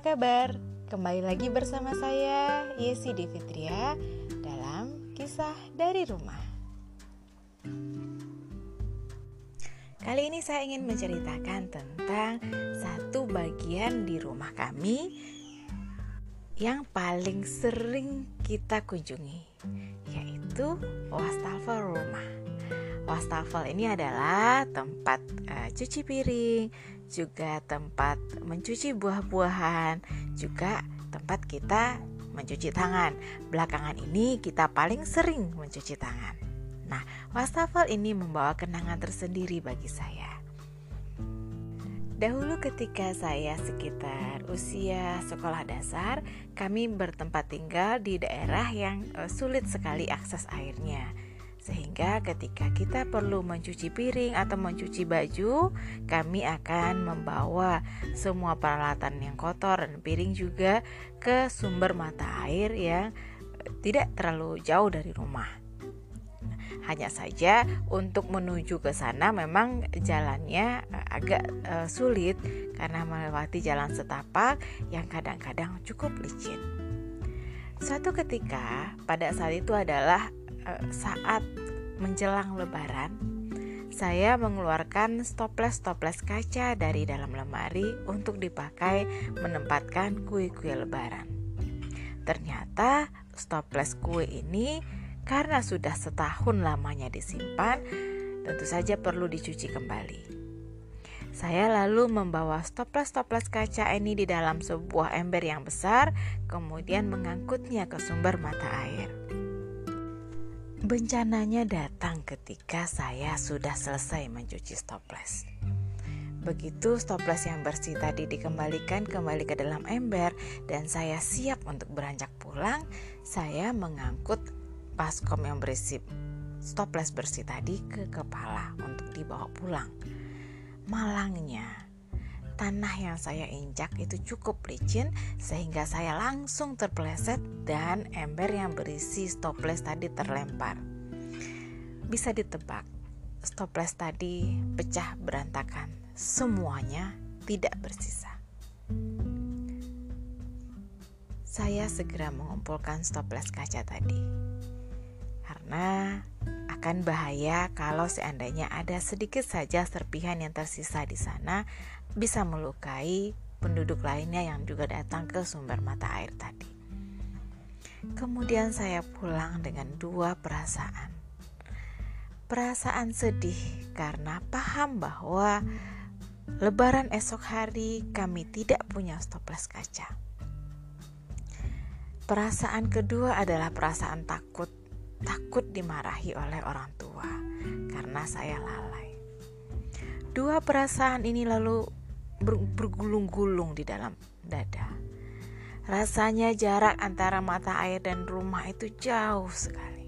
kabar? Kembali lagi bersama saya, Yesi Devitria, dalam kisah dari rumah. Kali ini saya ingin menceritakan tentang satu bagian di rumah kami yang paling sering kita kunjungi, yaitu wastafel rumah. Wastafel ini adalah tempat uh, cuci piring, juga tempat mencuci buah-buahan, juga tempat kita mencuci tangan. Belakangan ini kita paling sering mencuci tangan. Nah, wastafel ini membawa kenangan tersendiri bagi saya. Dahulu ketika saya sekitar usia sekolah dasar, kami bertempat tinggal di daerah yang eh, sulit sekali akses airnya sehingga ketika kita perlu mencuci piring atau mencuci baju, kami akan membawa semua peralatan yang kotor dan piring juga ke sumber mata air yang tidak terlalu jauh dari rumah. Hanya saja untuk menuju ke sana memang jalannya agak uh, sulit karena melewati jalan setapak yang kadang-kadang cukup licin. Suatu ketika pada saat itu adalah Eh, saat menjelang lebaran, saya mengeluarkan stoples-stoples kaca dari dalam lemari untuk dipakai menempatkan kue-kue lebaran. Ternyata stoples kue ini karena sudah setahun lamanya disimpan, tentu saja perlu dicuci kembali. Saya lalu membawa stoples-stoples kaca ini di dalam sebuah ember yang besar, kemudian mengangkutnya ke sumber mata air. Bencananya datang ketika saya sudah selesai mencuci stoples. Begitu stoples yang bersih tadi dikembalikan kembali ke dalam ember dan saya siap untuk beranjak pulang, saya mengangkut baskom yang berisi stoples bersih tadi ke kepala untuk dibawa pulang. Malangnya, tanah yang saya injak itu cukup licin sehingga saya langsung terpeleset dan ember yang berisi stoples tadi terlempar. Bisa ditebak, stoples tadi pecah berantakan. Semuanya tidak bersisa. Saya segera mengumpulkan stoples kaca tadi. Karena akan bahaya kalau seandainya ada sedikit saja serpihan yang tersisa di sana bisa melukai penduduk lainnya yang juga datang ke sumber mata air tadi. Kemudian saya pulang dengan dua perasaan. Perasaan sedih karena paham bahwa lebaran esok hari kami tidak punya stoples kaca. Perasaan kedua adalah perasaan takut, takut dimarahi oleh orang tua karena saya lalai. Dua perasaan ini lalu bergulung-gulung di dalam dada. Rasanya jarak antara mata air dan rumah itu jauh sekali.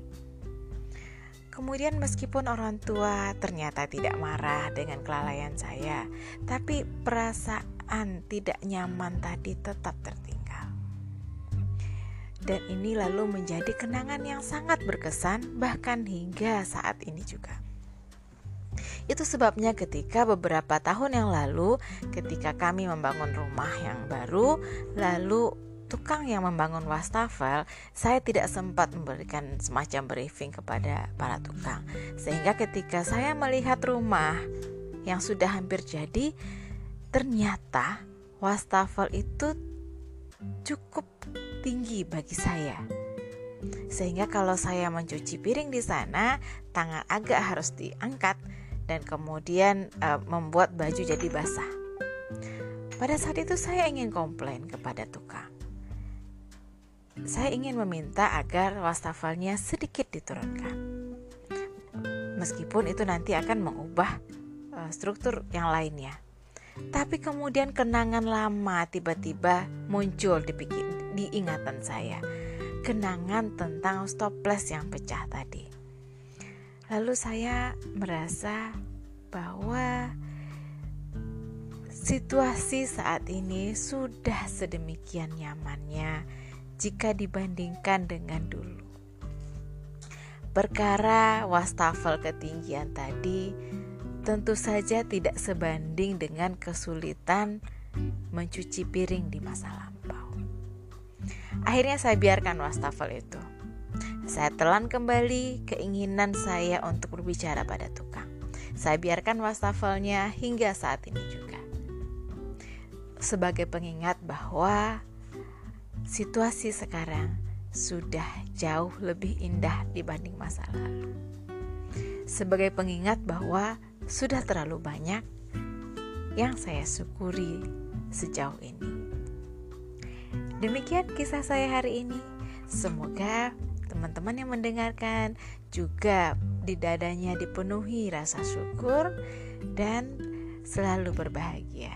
Kemudian meskipun orang tua ternyata tidak marah dengan kelalaian saya, tapi perasaan tidak nyaman tadi tetap tertinggal. Dan ini lalu menjadi kenangan yang sangat berkesan bahkan hingga saat ini juga. Itu sebabnya ketika beberapa tahun yang lalu ketika kami membangun rumah yang baru, lalu tukang yang membangun wastafel, saya tidak sempat memberikan semacam briefing kepada para tukang. Sehingga ketika saya melihat rumah yang sudah hampir jadi, ternyata wastafel itu cukup tinggi bagi saya. Sehingga kalau saya mencuci piring di sana, tangan agak harus diangkat dan kemudian uh, membuat baju jadi basah. Pada saat itu saya ingin komplain kepada tukang. Saya ingin meminta agar wastafelnya sedikit diturunkan. Meskipun itu nanti akan mengubah uh, struktur yang lainnya. Tapi kemudian kenangan lama tiba-tiba muncul di, pikir, di ingatan saya. Kenangan tentang stoples yang pecah tadi. Lalu saya merasa bahwa situasi saat ini sudah sedemikian nyamannya jika dibandingkan dengan dulu. Perkara wastafel ketinggian tadi tentu saja tidak sebanding dengan kesulitan mencuci piring di masa lampau. Akhirnya saya biarkan wastafel itu. Saya telan kembali keinginan saya untuk berbicara pada tukang. Saya biarkan wastafelnya hingga saat ini juga. Sebagai pengingat bahwa situasi sekarang sudah jauh lebih indah dibanding masa lalu. Sebagai pengingat bahwa sudah terlalu banyak yang saya syukuri sejauh ini. Demikian kisah saya hari ini. Semoga teman-teman yang mendengarkan juga di dadanya dipenuhi rasa syukur dan selalu berbahagia.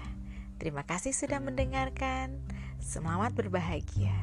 Terima kasih sudah mendengarkan. Selamat berbahagia.